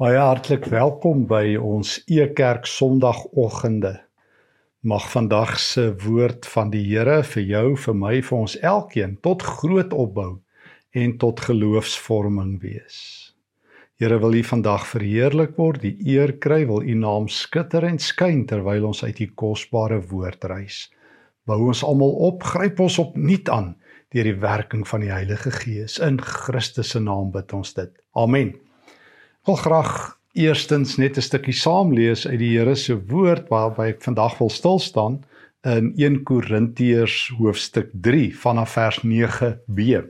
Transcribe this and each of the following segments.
Baie hartlik welkom by ons Ekerk Sondagoggende. Mag vandag se woord van die Here vir jou, vir my, vir ons elkeen tot groot opbou en tot geloofsvorming wees. Here wil U vandag verheerlik word, die eer kry, wil U naam skitter en skyn terwyl ons uit U kosbare woord reis. Bou ons almal op, gryp ons op nuut aan deur die werking van die Heilige Gees in Christus se naam bid ons dit. Amen. Wil graag eerstens net 'n stukkie saam lees uit die Here se woord waarby ek vandag wil stil staan in 1 Korintiërs hoofstuk 3 vanaf vers 9b.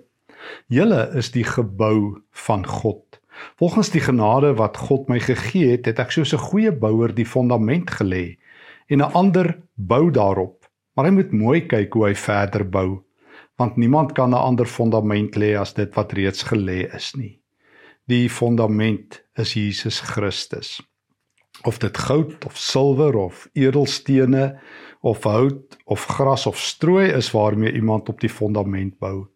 Julle is die gebou van God. Volgens die genade wat God my gegee het, het ek soos 'n goeie bouer die fondament gelê en 'n ander bou daarop. Maar hy moet mooi kyk hoe hy verder bou, want niemand kan 'n ander fondament lê as dit wat reeds gelê is nie. Die fondament is Jesus Christus. Of dit goud of silwer of edelstene of hout of gras of strooi is waarmee iemand op die fondament bou,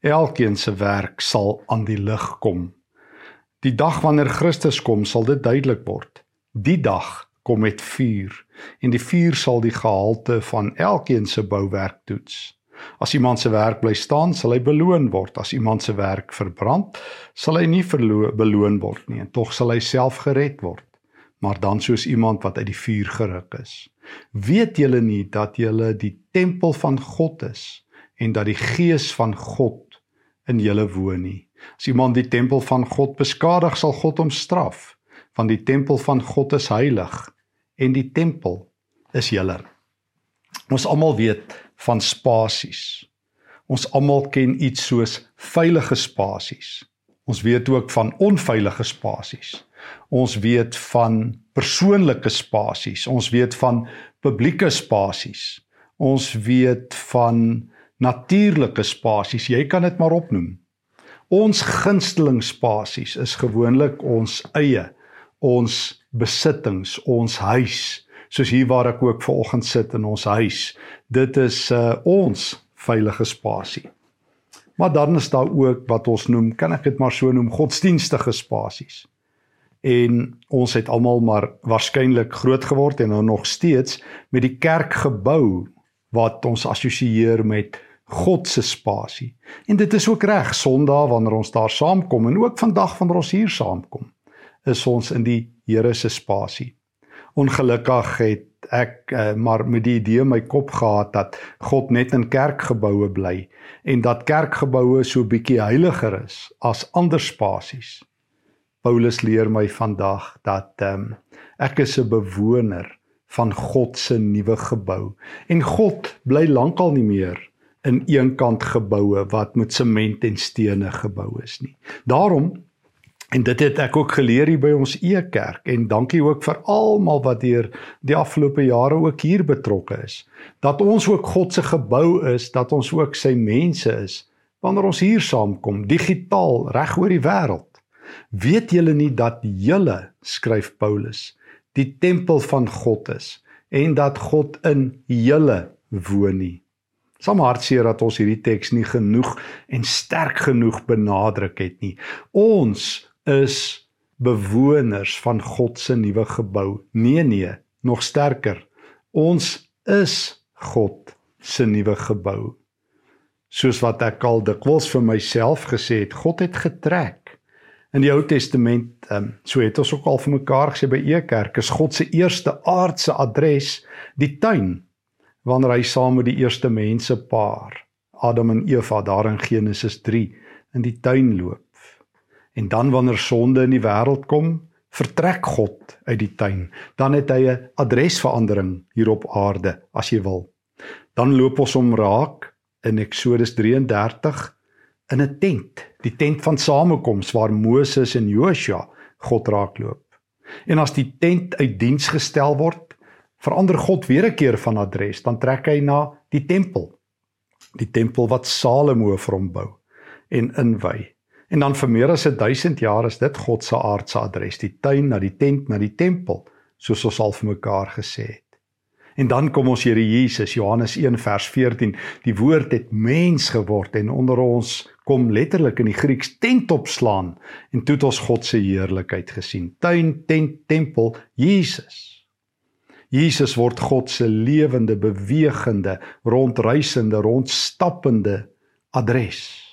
elkeen se werk sal aan die lig kom. Die dag wanneer Christus kom, sal dit duidelik word. Die dag kom met vuur en die vuur sal die gehalte van elkeen se bouwerk toets. As iemand se werk bly staan, sal hy beloon word. As iemand se werk verbrand, sal hy nie beloon word nie, en tog sal hy self gered word. Maar dan soos iemand wat uit die vuur geruk is. Weet julle nie dat julle die tempel van God is en dat die gees van God in julle woon nie? As iemand die tempel van God beskadig, sal God hom straf, want die tempel van God is heilig en die tempel is julle. Ons almal weet van spasies. Ons almal ken iets soos veilige spasies. Ons weet ook van onveilige spasies. Ons weet van persoonlike spasies. Ons weet van publieke spasies. Ons weet van natuurlike spasies. Jy kan dit maar opnoem. Ons gunsteling spasies is gewoonlik ons eie, ons besittings, ons huis, soos hier waar ek ook vanoggend sit in ons huis. Dit is uh, ons veilige spasie. Maar dan is daar ook wat ons noem, kan ek dit maar so noem, godsdienstige spasies. En ons het almal maar waarskynlik groot geword en nou nog steeds met die kerkgebou wat ons assosieer met God se spasie. En dit is ook reg Sondag wanneer ons daar saamkom en ook vandag wanneer ons hier saamkom, is ons in die Here se spasie ongelukkig het ek uh, maar met die idee in my kop gehad dat God net in kerkgeboue bly en dat kerkgeboue so bietjie heiliger is as ander spasies. Paulus leer my vandag dat um, ek is 'n bewoner van God se nuwe gebou en God bly lankal nie meer in eenkant geboue wat met sement en stene gebou is nie. Daarom En dit het ek ook geleer hier by ons Ekerk en dankie ook vir almal wat deur die afgelope jare ook hier betrokke is. Dat ons ook God se gebou is, dat ons ook sy mense is wanneer ons hier saamkom, digitaal reg oor die wêreld. Weet julle nie dat julle, skryf Paulus, die tempel van God is en dat God in julle woon nie. Sam hartseer dat ons hierdie teks nie genoeg en sterk genoeg benadruk het nie. Ons is bewoners van God se nuwe gebou. Nee nee, nog sterker. Ons is God se nuwe gebou. Soos wat ek al dikwels vir myself gesê het, God het getrek. In die Ou Testament, um, so het ons ook al vir mekaar gesê by Ekerk, is God se eerste aardse adres die tuin wanneer hy saam met die eerste mense paar, Adam en Eva daar in Genesis 3 in die tuin loop. En dan wanneer sonde in die wêreld kom, vertrek God uit die tuin. Dan het hy 'n adresverandering hier op aarde, as jy wil. Dan loop ons om raak in Eksodus 33 in 'n tent, die tent van samekoms waar Moses en Joshua God raakloop. En as die tent uit diens gestel word, verander God weer 'n keer van adres, dan trek hy na die tempel. Die tempel wat Salomo vir hom bou en inwy. En dan vir meer as 1000 jaar is dit God se aardse adres, die tuin na die tent na die tempel, soos ons al vir mekaar gesê het. En dan kom ons Here Jesus, Johannes 1 vers 14. Die woord het mens geword en onder ons kom letterlik in die Grieks tent opslaan en toe het ons God se heerlikheid gesien. Tuin, tent, tempel, Jesus. Jesus word God se lewende, bewegende, rondreisende, rondstappende adres.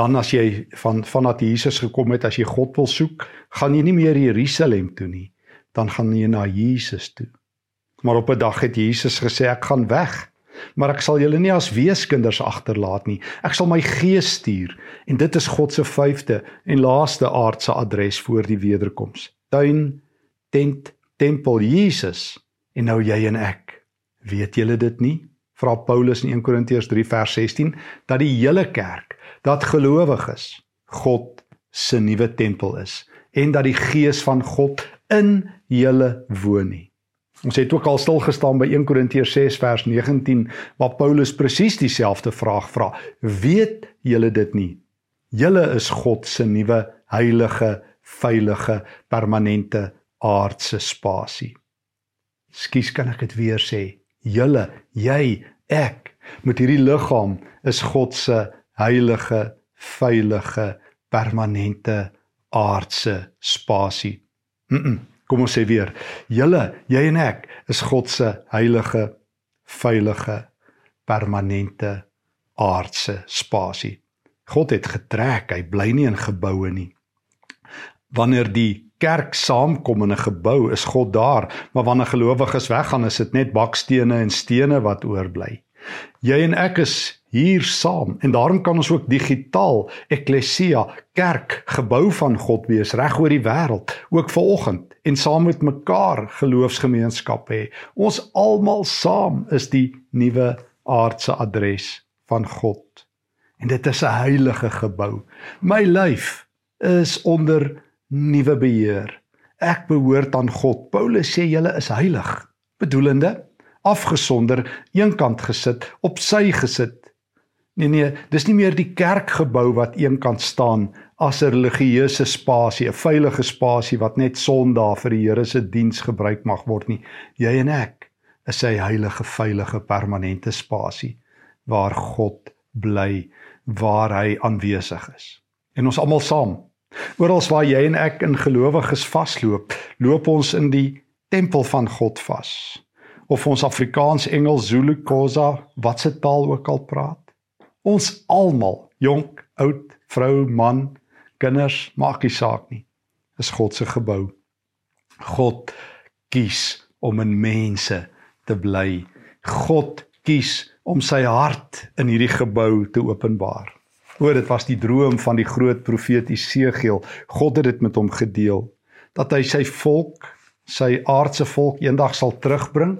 Dan as jy van vanat Jesus gekom het, as jy God wil soek, gaan jy nie meer Jerusalem toe nie, dan gaan jy na Jesus toe. Maar op 'n dag het Jesus gesê ek gaan weg, maar ek sal julle nie as weeskinders agterlaat nie. Ek sal my gees stuur en dit is God se vyfde en laaste aardse adres voor die wederkoms. Tuin, tent, tempel Jesus en nou jy en ek. Weet julle dit nie? Vra Paulus in 1 Korintiërs 3 vers 16 dat die hele kerk, dat gelowiges God se nuwe tempel is en dat die gees van God in julle woon nie. Ons het ook al stil gestaan by 1 Korintiërs 6 vers 19 waar Paulus presies dieselfde vraag vra. Weet julle dit nie? Julle is God se nuwe heilige, veilige, permanente aardse spasie. Skus kan ek dit weer sê. Julle, jy, ek met hierdie liggaam is God se heilige, veilige, permanente aardse spasie. Mm -mm. Kom ons sê weer, julle, jy en ek is God se heilige, veilige, permanente aardse spasie. God het getrek, hy bly nie in geboue nie. Wanneer die kerk saamkom in 'n gebou, is God daar, maar wanneer gelowiges weggaan, is dit net bakstene en stene wat oorbly. Jy en ek is hier saam en daarom kan ons ook digitaal eklesia kerk gebou van God wees reg oor die wêreld ook vanoggend en saam met mekaar geloofsgemeenskap hê. Ons almal saam is die nuwe aardse adres van God. En dit is 'n heilige gebou. My lyf is onder nuwe beheer ek behoort aan God Paulus sê julle is heilig bedoelende afgesonder eenkant gesit op sy gesit Nee nee, dis nie meer die kerkgebou wat eenkant staan as 'n religieuse spasie, 'n veilige spasie wat net Sondag vir die Here se diens gebruik mag word nie. Jy en ek is sy heilige, veilige, permanente spasie waar God bly, waar hy aanwesig is. En ons almal saam. Oral waar jy en ek in gelowiges vasloop, loop ons in die tempel van God vas. Of ons Afrikaans, Engels, Zulu, Khoza, watse taal ook al praat. Ons almal, jonk, oud, vrou, man, kinders, maak nie saak nie. Is God se gebou. God kies om in mense te bly. God kies om sy hart in hierdie gebou te openbaar. Oor dit was die droom van die groot profeet Isegiel. God het dit met hom gedeel dat hy sy volk, sy aardse volk eendag sal terugbring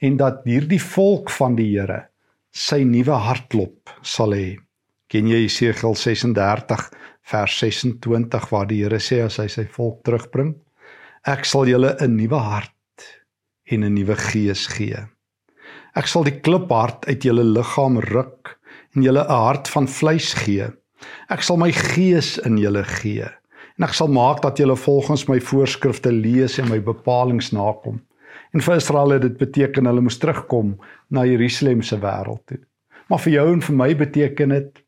en dat hierdie volk van die Here sy nuwe hartklop sal hê. Ken jy Jesegiel 36 vers 26 waar die Here sê as hy sy volk terugbring, ek sal julle 'n nuwe hart en 'n nuwe gees gee. Ek sal die kliphart uit julle liggaam ruk en julle 'n hart van vleis gee. Ek sal my gees in julle gee en ek sal maak dat julle volgens my voorskrifte lees en my bepalinge nakom. En vir Israel het dit beteken hulle moes terugkom na Jerusalem se wêreld toe. Maar vir jou en vir my beteken dit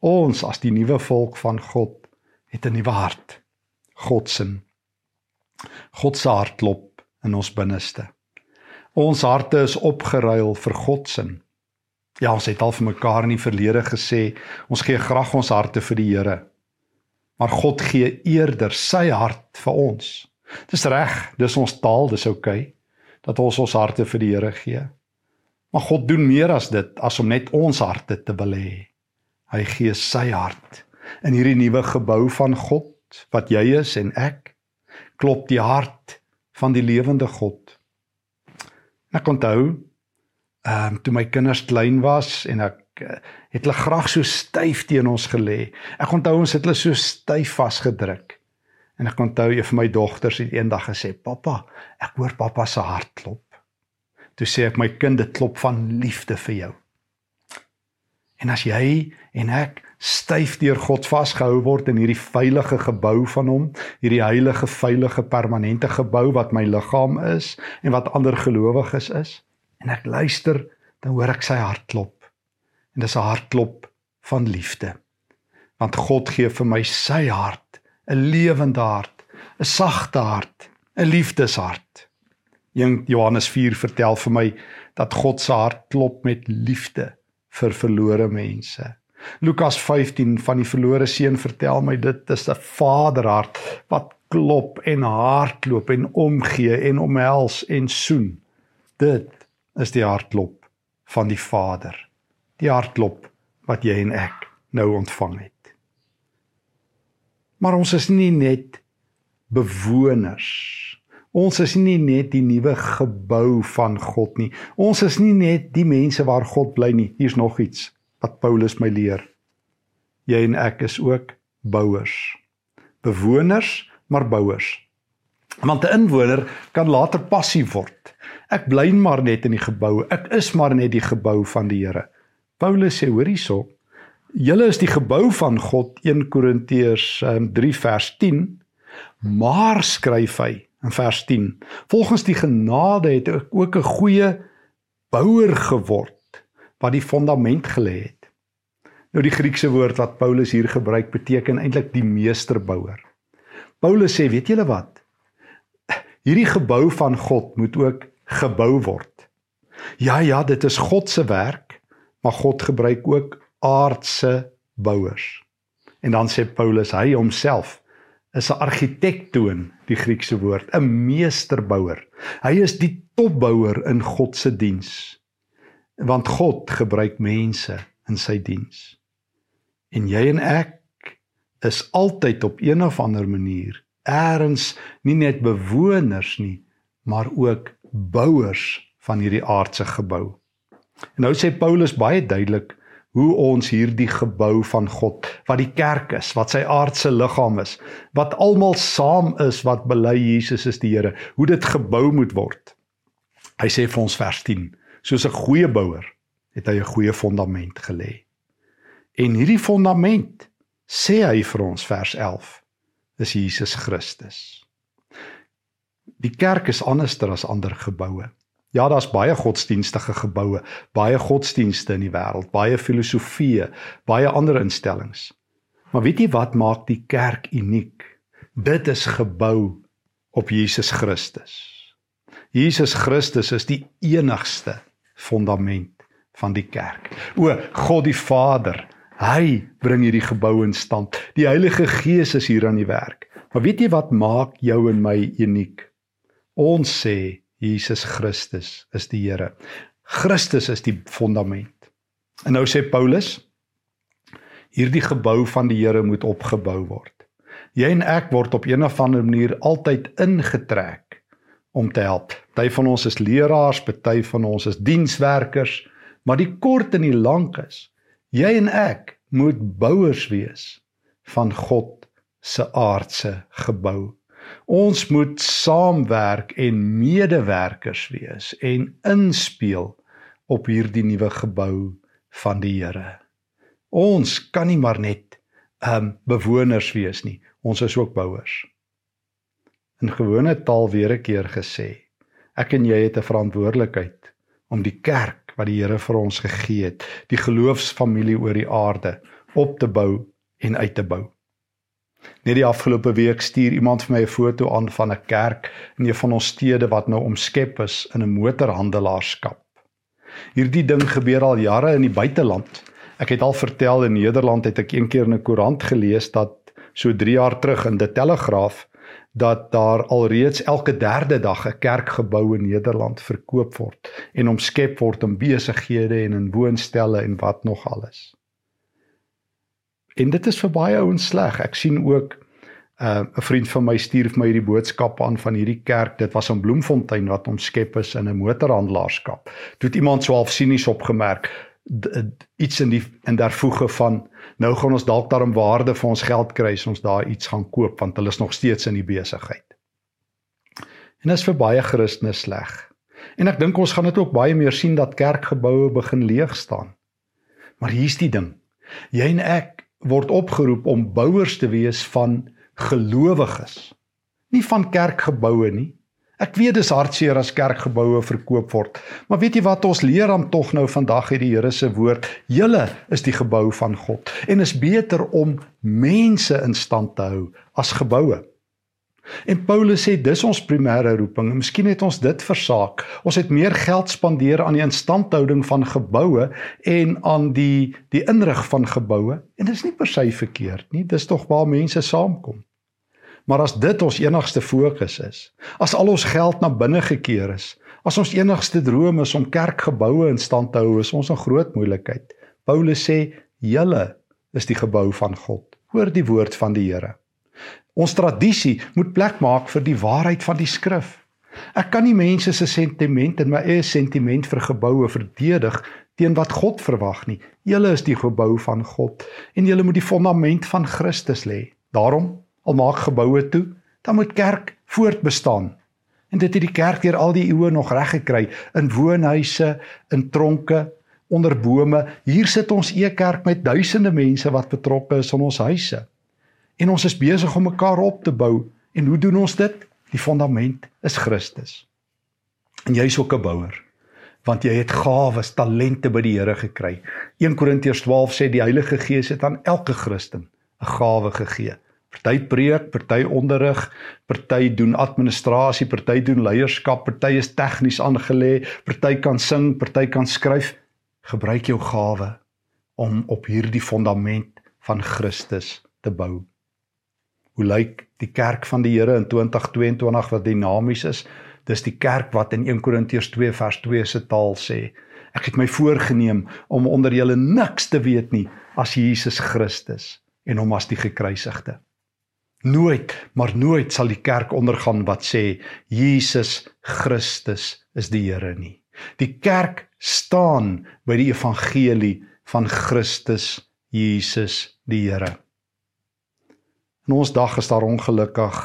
ons as die nuwe volk van God het 'n nuwe hart. God se God se hart klop in ons binneste. Ons harte is opgeruil vir God se. Ja, ons het al vir mekaar in die verlede gesê, ons gee graag ons harte vir die Here. Maar God gee eerder sy hart vir ons. Dis reg, dis ons taal, dis oukei okay, dat ons ons harte vir die Here gee. Maar God doen meer as dit as om net ons harte te wil hê. Hy gee sy hart in hierdie nuwe gebou van God wat jy is en ek klop die hart van die lewende God. Ek onthou ehm um, toe my kinders klein was en ek uh, het hulle graag so styf teen ons gelê. Ek onthou ons het hulle so styf vasgedruk. En ek onthou een van my dogters het eendag gesê: "Pappa, ek hoor pappa se hart klop." Toe sê ek: "My kind, dit klop van liefde vir jou." En as jy en ek styf deur God vasgehou word in hierdie veilige gebou van hom, hierdie heilige, veilige, permanente gebou wat my liggaam is en wat ander gelowiges is, en ek luister, dan hoor ek sy hart klop. En dis 'n hartklop van liefde. Want God gee vir my sy hart, 'n lewende hart, 'n sagte hart, 'n liefdeshart. Johannes 4 vertel vir my dat God se hart klop met liefde vir verlore mense. Lukas 15 van die verlore seun vertel my dit is 'n vaderhart wat klop en hardloop en omgee en omhels en soen. Dit is die hartklop van die Vader. Die hartklop wat jy en ek nou ontvang het. Maar ons is nie net bewoners Ons is nie net die nuwe gebou van God nie. Ons is nie net die mense waar God bly nie. Hier's nog iets wat Paulus my leer. Jy en ek is ook bouers. Bewoners, maar bouers. Want 'n inwoner kan later passief word. Ek bly maar net in die gebou. Ek is maar net die gebou van die Here. Paulus sê hoor hierso, julle is die gebou van God 1 Korintiërs 3 ehm, vers 10. Maar skryf hy in vers 10. Volgens die genade het ek ook 'n goeie bouer geword wat die fondament gelê het. Nou die Griekse woord wat Paulus hier gebruik beteken eintlik die meesterbouer. Paulus sê, weet julle wat? Hierdie gebou van God moet ook gebou word. Ja ja, dit is God se werk, maar God gebruik ook aardse bouers. En dan sê Paulus hy homself is 'n argitektoon, die Griekse woord, 'n meesterbouer. Hy is die topbouer in God se diens. Want God gebruik mense in sy diens. En jy en ek is altyd op een of ander manier eers nie net bewoners nie, maar ook bouers van hierdie aardse gebou. En nou sê Paulus baie duidelik hoe ons hierdie gebou van God wat die kerk is, wat sy aardse liggaam is, wat almal saam is wat bely Jesus is die Here, hoe dit gebou moet word. Hy sê vir ons vers 10, soos 'n goeie bouer het hy 'n goeie fondament gelê. En hierdie fondament sê hy vir ons vers 11 is Jesus Christus. Die kerk is anderster as ander geboue. Ja, daar's baie godsdienstige geboue, baie godsdienste in die wêreld, baie filosofieë, baie ander instellings. Maar weet jy wat maak die kerk uniek? Dit is gebou op Jesus Christus. Jesus Christus is die enigste fondament van die kerk. O God die Vader, hy bring hierdie gebou in stand. Die Heilige Gees is hier aan die werk. Maar weet jy wat maak jou en my uniek? Ons sê Jesus Christus is die Here. Christus is die fondament. En nou sê Paulus hierdie gebou van die Here moet opgebou word. Jy en ek word op een of ander manier altyd ingetrek om te help. Party van ons is leraars, party van ons is dienswerkers, maar die kort en die lank is jy en ek moet bouers wees van God se aardse gebou. Ons moet saamwerk en medewerkers wees en inspel op hierdie nuwe gebou van die Here. Ons kan nie maar net ehm um, bewoners wees nie. Ons is ook bouers. In gewone taal weer 'n keer gesê, ek en jy het 'n verantwoordelikheid om die kerk wat die Here vir ons gegee het, die geloofsfamilie oor die aarde op te bou en uit te bou. Net die afgelope week stuur iemand vir my 'n foto aan van 'n kerk in een van ons stede wat nou omskep is in 'n motorhandelaarskap. Hierdie ding gebeur al jare in die buiteland. Ek het al vertel in Nederland het ek eendag in 'n koerant gelees dat so 3 jaar terug in die Telegraaf dat daar alreeds elke derde dag 'n kerkgebou in Nederland verkoop word en omskep word in besighede en in woonstelle en wat nog alles. En dit is vir baie ouens sleg. Ek sien ook 'n uh, vriend van my stuur vir my hierdie boodskap aan van hierdie kerk. Dit was in Bloemfontein wat omskep is in 'n motorhandelaarskap. Toe het iemand so half sinies opgemerk iets in die in daarvoege van nou gaan ons dalk daarom waarde vir ons geld kry as ons daar iets gaan koop want hulle is nog steeds in die besigheid. En dit is vir baie Christene sleg. En ek dink ons gaan dit ook baie meer sien dat kerkgeboue begin leeg staan. Maar hier's die ding. Jy en ek word opgeroep om bouers te wees van gelowiges. Nie van kerkgeboue nie. Ek weet dis hartseer as kerkgeboue verkoop word, maar weet jy wat ons leer dan tog nou vandag uit die Here se woord? Julle is die gebou van God en is beter om mense in stand te hou as geboue. En Paulus sê dis ons primêre roeping. Miskien het ons dit versaak. Ons het meer geld spandeer aan die instandhouding van geboue en aan die die inrig van geboue en dit is nie per se verkeerd nie. Dis tog waar mense saamkom. Maar as dit ons enigste fokus is, as al ons geld na binne gekeer is, as ons enigste droom is om kerkgeboue in stand te hou, is ons 'n groot moeilikheid. Paulus sê: "Julle is die gebou van God." Hoor die woord van die Here. Ons tradisie moet plek maak vir die waarheid van die skrif. Ek kan nie mense se sentiment en my eie sentiment vir geboue verdedig teen wat God verwag nie. Julle is die gebou van God en julle moet die fondament van Christus lê. Daarom al maak geboue toe, dan moet kerk voortbestaan. En dit het die kerk deur al die eeue nog reg gekry in woonhuise, in tronke, onder bome. Hier sit ons e-kerk met duisende mense wat betrokke is aan ons huise. En ons is besig om mekaar op te bou. En hoe doen ons dit? Die fondament is Christus. En jy's ook 'n bouer want jy het gawes, talente by die Here gekry. 1 Korintiërs 12 sê die Heilige Gees het aan elke Christen 'n gawe gegee. Party preek, party onderrig, party doen administrasie, party doen leierskap, party is tegnies aangelê, party kan sing, party kan skryf. Gebruik jou gawe om op hierdie fondament van Christus te bou. Hoe lyk die kerk van die Here in 2022 wat dinamies is? Dis die kerk wat in 1 Korintiërs 2 vers 2 se taal sê: Ek het my voorgenem om onder julle niks te weet nie as Jesus Christus en hom as die gekruisigde. Nooit, maar nooit sal die kerk ondergaan wat sê Jesus Christus is die Here nie. Die kerk staan by die evangelie van Christus Jesus die Here. In ons dag is daar ongelukkig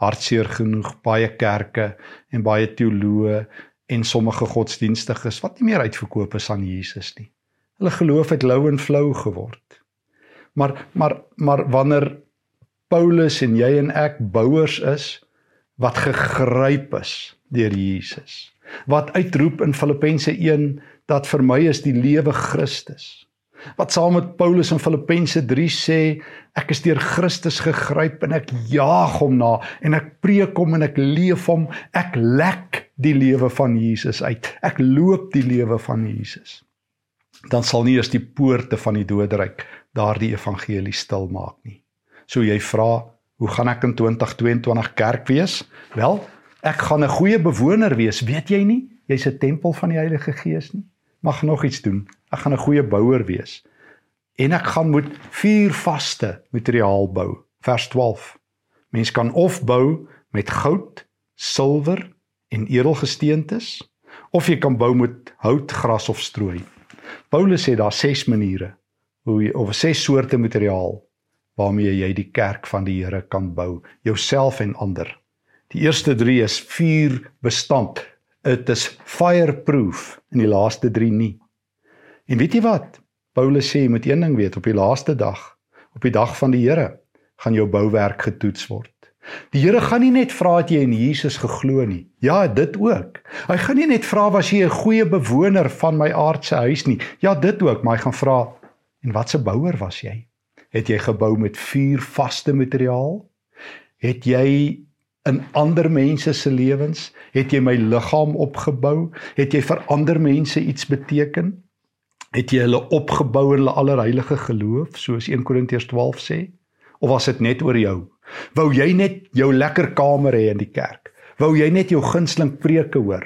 hartseer genoeg baie kerke en baie teoloë en sommige godsdienstiges wat nie meer uitverkoop is aan Jesus nie. Hulle geloof het lou en flou geword. Maar maar maar wanneer Paulus en jy en ek bouers is wat gegryp is deur Jesus. Wat uitroep in Filippense 1 dat vir my is die lewe Christus. Wat saam met Paulus in Filippense 3 sê ek is deur Christus gegryp en ek jaag hom na en ek preek hom en ek leef hom ek lek die lewe van Jesus uit ek loop die lewe van Jesus dan sal nie eens die poorte van die doderyk daardie evangelie stil maak nie So jy vra, hoe gaan ek in 2022 kerk wees? Wel, ek gaan 'n goeie bewoner wees, weet jy nie? Jy's 'n tempel van die Heilige Gees nie. Mag nog iets doen. Ek gaan 'n goeie bouer wees. En ek gaan moet vier vaste materiaal bou. Vers 12. Mens kan of bou met goud, silwer en edelgesteentes of jy kan bou met hout, gras of strooi. Paulus sê daar ses maniere hoe jy of ses soorte materiaal waarmee jy die kerk van die Here kan bou, jouself en ander. Die eerste 3 is vuur bestand. Dit is fireproof en die laaste 3 nie. En weet jy wat? Paulus sê jy moet een ding weet op die laaste dag, op die dag van die Here, gaan jou bouwerk getoets word. Die Here gaan nie net vra het jy in Jesus geglo nie. Ja, dit ook. Hy gaan nie net vra was jy 'n goeie bewoner van my aardse huis nie. Ja, dit ook, maar hy gaan vra en watse bouer was jy? Het jy gebou met vuur vaste materiaal? Het jy in ander mense se lewens, het jy my liggaam opgebou? Het jy vir ander mense iets beteken? Het jy hulle opgebou in hulle allerheilige geloof, soos 1 Korintiërs 12 sê? Of was dit net oor jou? Wou jy net jou lekker kamer hê in die kerk? Wou jy net jou gunsteling preke hoor?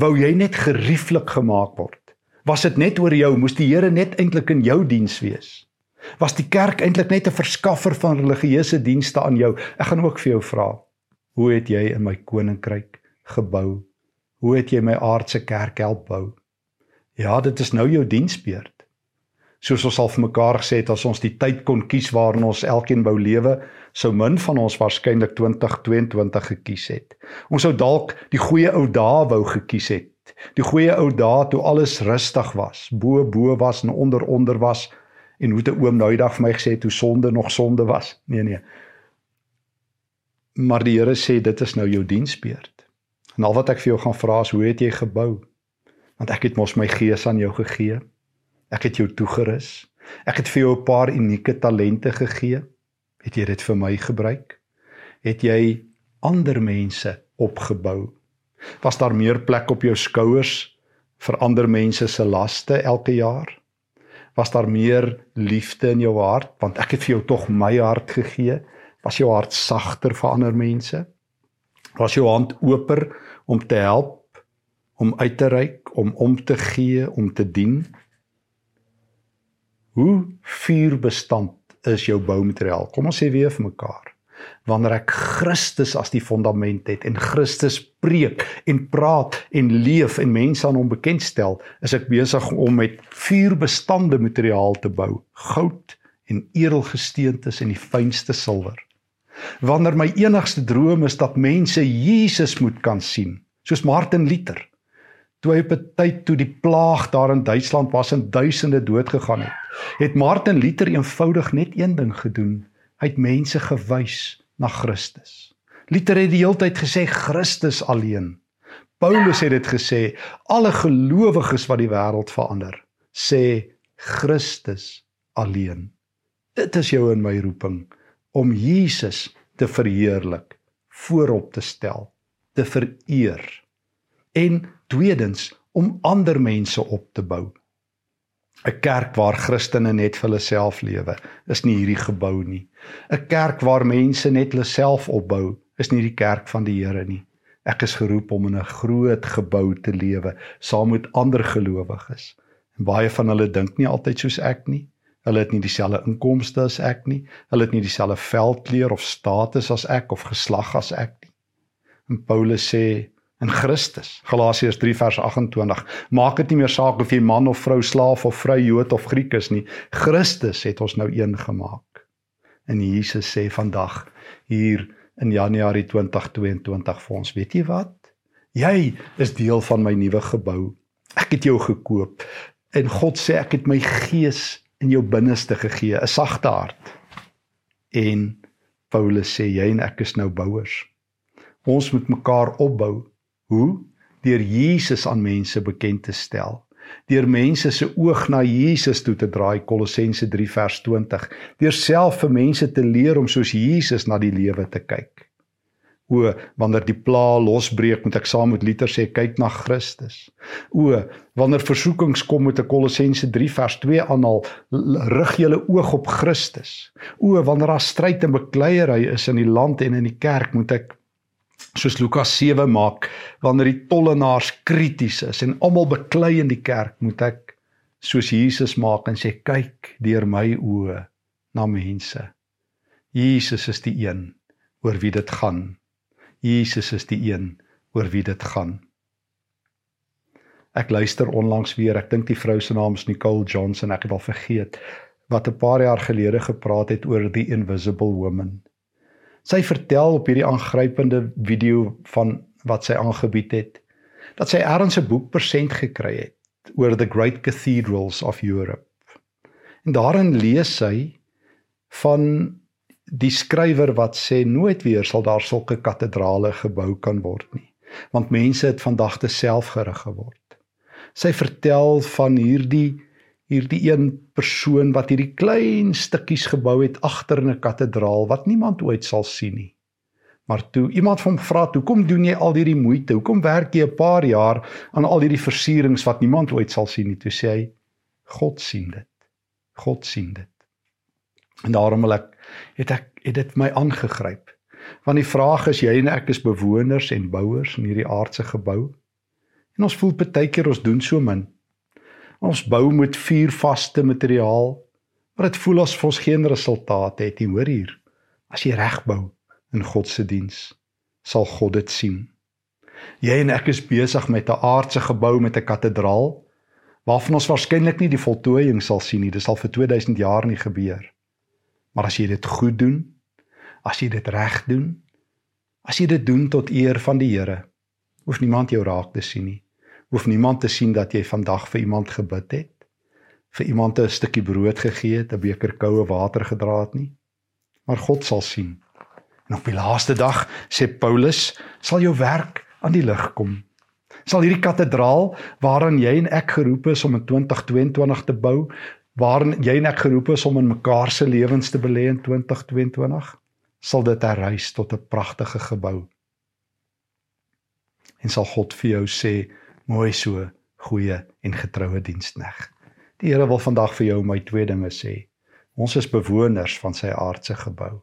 Wou jy net gerieflik gemaak word? Was dit net oor jou? Moes die Here net eintlik in jou diens wees? Was die kerk eintlik net 'n verskaffer van religieuse dienste aan jou? Ek gaan ook vir jou vra. Hoe het jy in my koninkryk gebou? Hoe het jy my aardse kerk help bou? Ja, dit is nou jou diensbeurt. Soos ons al vir mekaar gesê het, as ons die tyd kon kies waarin ons elkeen wou lewe, sou min van ons waarskynlik 2022 gekies het. Ons sou dalk die goeie ou dae wou gekies het. Die goeie ou dae toe alles rustig was, bo bo was en onder onder was en hoe 'n oom daai dag vir my gesê het hoe sonde nog sonde was. Nee nee. Maar die Here sê dit is nou jou diensbeurt. En al wat ek vir jou gaan vra is hoe het jy gebou? Want ek het mos my gees aan jou gegee. Ek het jou toegerus. Ek het vir jou 'n paar unieke talente gegee. Het jy dit vir my gebruik? Het jy ander mense opgebou? Was daar meer plek op jou skouers vir ander mense se laste elke jaar? Was daar meer liefde in jou hart want ek het vir jou tog my hart gegee? Was jou hart sagter vir ander mense? Was jou hand oper om te help, om uit te reik, om om te gee, om te dien? Hoe vuurbestand is jou boumateriaal? Kom ons sê weer vir mekaar wanneer ek Christus as die fondament het en Christus preek en praat en leef en mense aan hom bekendstel, is ek besig om met vuurbestande materiaal te bou, goud en edelgesteentes en die fynste silwer. Wanneer my enigste droom is dat mense Jesus moet kan sien, soos Martin Luther, toe hy op 'n tyd toe die plaag daar in Duitsland was en duisende dood gegaan het, het Martin Luther eenvoudig net een ding gedoen Hy het mense gewys na Christus. Luther het die hele tyd gesê Christus alleen. Paulus het dit gesê alle gelowiges wat die wêreld verander, sê Christus alleen. Dit is jou en my roeping om Jesus te verheerlik, voorop te stel, te vereer en tweedens om ander mense op te bou. 'n kerk waar Christene net vir hulle self lewe, is nie hierdie gebou nie. 'n Kerk waar mense net hulle self opbou, is nie die kerk van die Here nie. Ek is geroep om in 'n groot gebou te lewe saam met ander gelowiges. En baie van hulle dink nie altyd soos ek nie. Hulle het nie dieselfde inkomste as ek nie. Hulle het nie dieselfde velkleur of status as ek of geslag as ek nie. En Paulus sê in Christus. Galasiërs 3 vers 28. Maak dit nie meer saak of jy man of vrou, slaaf of vrou, Jood of Griek is nie. Christus het ons nou een gemaak. En Jesus sê vandag hier in Januarie 2022 vir ons, weet jy wat? Jy is deel van my nuwe gebou. Ek het jou gekoop en God sê ek het my gees in jou binneste gegee, 'n sagte hart. En Paulus sê jy en ek is nou bouers. Ons moet mekaar opbou Hoe? Deur Jesus aan mense bekend te stel. Deur mense se oog na Jesus toe te draai Kolossense 3 vers 20. Deur self vir mense te leer om soos Jesus na die lewe te kyk. O, wanneer die pla losbreek, moet ek saam met Luther sê kyk na Christus. O, wanneer versoekings kom met 'n Kolossense 3 vers 2 aanhaal, rig julle oog op Christus. O, wanneer daar stryd en bekleierery is in die land en in die kerk, moet ek soos Lukas 7 maak wanneer die tollenaars krities is en almal beklei in die kerk moet ek soos Jesus maak en sê kyk deur my oë na mense Jesus is die een oor wie dit gaan Jesus is die een oor wie dit gaan Ek luister onlangs weer ek dink die vrou se naam is Nicole Johnson ek het al vergeet wat 'n paar jaar gelede gepraat het oor die invisible woman Sy vertel op hierdie aangrypende video van wat sy aangebied het dat sy ergens 'n boek persent gekry het oor the great cathedrals of Europe. En daarin lees sy van die skrywer wat sê nooit weer sal daar sulke kathedrale gebou kan word nie, want mense het vandag te selfgerig geword. Sy vertel van hierdie hierdie een persoon wat hierdie klein stukkies gebou het agter 'n kathedraal wat niemand ooit sal sien nie. Maar toe iemand van hom vra, "Hoekom doen jy al hierdie moeite? Hoekom werk jy 'n paar jaar aan al hierdie versierings wat niemand ooit sal sien nie?" Toe sê hy, "God sien dit. God sien dit." En daarom wil ek het ek het dit my aangegryp. Want die vraag is jy en ek is bewoners en bouers in hierdie aardse gebou. En ons voel baie keer ons doen so min. Ons bou met vuurvaste materiaal, maar dit voel asof ons geen resultate het nie. Hoor hier. As jy reg bou in God se diens, sal God dit sien. Jy en ek is besig met 'n aardse gebou met 'n kathedraal waarvan ons waarskynlik nie die voltooiing sal sien nie. Dit sal vir 2000 jaar nie gebeur. Maar as jy dit goed doen, as jy dit reg doen, as jy dit doen tot eer van die Here, hoef niemand jou raak te sien nie hoef niemand te sien dat jy vandag vir iemand gebid het, vir iemand 'n stukkie brood gegee het, 'n beker koue water gedra het nie. Maar God sal sien. En op die laaste dag sê Paulus, sal jou werk aan die lig kom. Sal hierdie kathedraal waaraan jy en ek geroep is om in 2022 te bou, waarin jy en ek geroep is om in mekaar se lewens te belê in 2022, sal dit herrys tot 'n pragtige gebou. En sal God vir jou sê, mooi so, goeie en getroue dienskneg. Die Here wil vandag vir jou my twee dinge sê. Ons is bewoners van sy aardse gebou,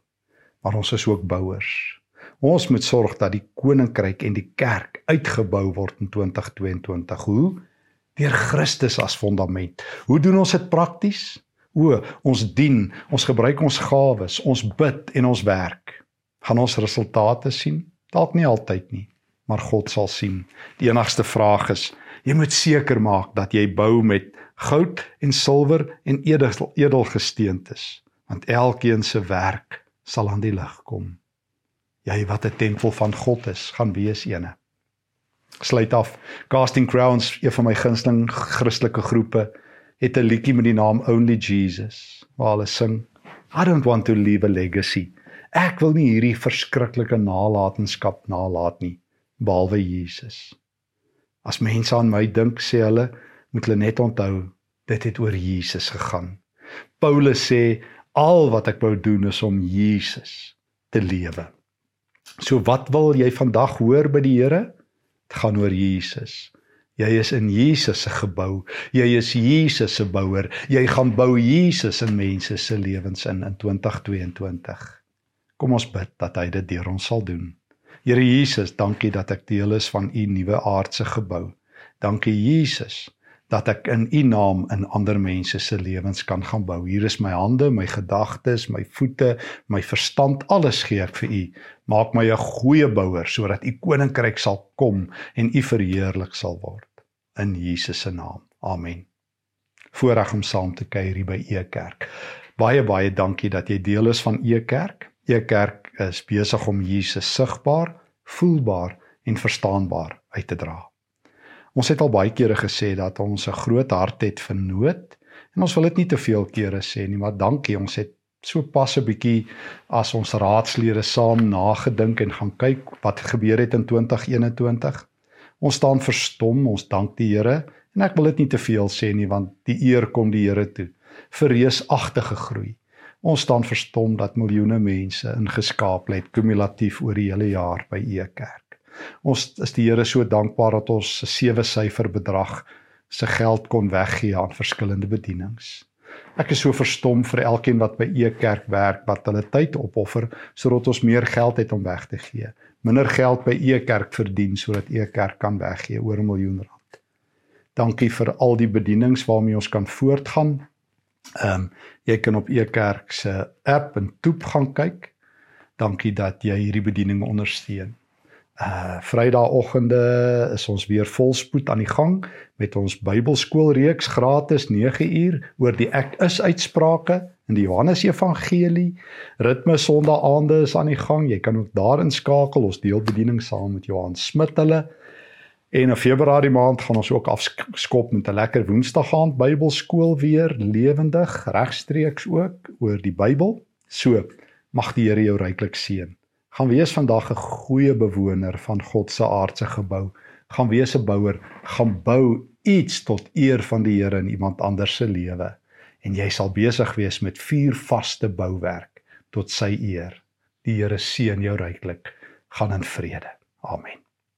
maar ons is ook bouers. Ons moet sorg dat die koninkryk en die kerk uitgebou word in 2022. Hoe? Deur Christus as fondament. Hoe doen ons dit prakties? O, ons dien, ons gebruik ons gawes, ons bid en ons werk. Gaan ons resultate sien? Dalk nie altyd nie, maar God sal sien. Die enigste vraag is, jy moet seker maak dat jy bou met goud en silwer en edel edelgesteentes, want elkeen se werk sal aan die lig kom. Jy wat 'n tempel van God is, gaan wees eene sluit af. Casting Crowns, een van my gunsteling Christelike groepe, het 'n liedjie met die naam Only Jesus waar hulle sing I don't want to leave a legacy. Ek wil nie hierdie verskriklike nalatenskap nalat nie behalwe Jesus. As mense aan my dink, sê hulle, moet hulle net onthou dit het oor Jesus gegaan. Paulus sê al wat ek wou doen is om Jesus te lewe. So wat wil jy vandag hoor by die Here? Gaan oor Jesus. Jy is in Jesus se gebou. Jy is Jesus se bouer. Jy gaan bou Jesus in mense se lewens in in 2022. Kom ons bid dat hy dit deur ons sal doen. Here Jesus, dankie dat ek deel is van u nuwe aardse gebou. Dankie Jesus dat ek in u naam in ander mense se lewens kan gaan bou. Hier is my hande, my gedagtes, my voete, my verstand, alles gee ek vir u. Maak my 'n goeie bouer sodat u koninkryk sal kom en u verheerlik sal word in Jesus se naam. Amen. Voorreg om saam te kuier hier by E Kerk. Baie baie dankie dat jy deel is van E Kerk. E Kerk is besig om Jesus sigbaar, voelbaar en verstaanbaar uit te dra. Ons het al baie kere gesê dat ons 'n groot hart het vir nood en ons wil dit nie te veel kere sê nie, maar dankie ons het so pas 'n bietjie as ons raadslede saam nagedink en gaan kyk wat gebeur het in 2021. Ons staan verstom, ons dank die Here en ek wil dit nie te veel sê nie want die eer kom die Here toe vir reusagtige groei. Ons staan verstom dat miljoene mense ingeskaap het kumulatief oor die hele jaar by Ekerk. Ons is die Here so dankbaar dat ons 'n sewe syfer bedrag se geld kon weggee aan verskillende bedienings. Ek is so verstom vir elkeen wat by E Kerk werk wat hulle tyd opoffer sodat ons meer geld het om weg te gee. Minder geld by E Kerk verdien sodat E Kerk kan weggee oor 'n miljoen rand. Dankie vir al die bedienings waarmee ons kan voortgaan. Ehm um, jy kan op E Kerk se app en toep gaan kyk. Dankie dat jy hierdie bediening ondersteun. Uh Vrydagoggende is ons weer volspoed aan die gang met ons Bybelskoolreeks gratis 9 uur oor die ek is uitsprake in die Johannes Evangelie. Ritme Sondaande is aan die gang. Jy kan ook daarin skakel. Ons deel bediening saam met Johan Smit hulle. En in Februarie maand gaan ons ook afskop met 'n lekker Woensdag aand Bybelskool weer lewendig regstreeks ook oor die Bybel. So mag die Here jou ryklik seën gaan wees vandag 'n goeie bewoner van God se aardse gebou. Gaan wees 'n bouer, gaan bou iets tot eer van die Here in iemand anders se lewe en jy sal besig wees met vier vaste bouwerk tot sy eer. Die Here seën jou ryklik. Gaan in vrede. Amen.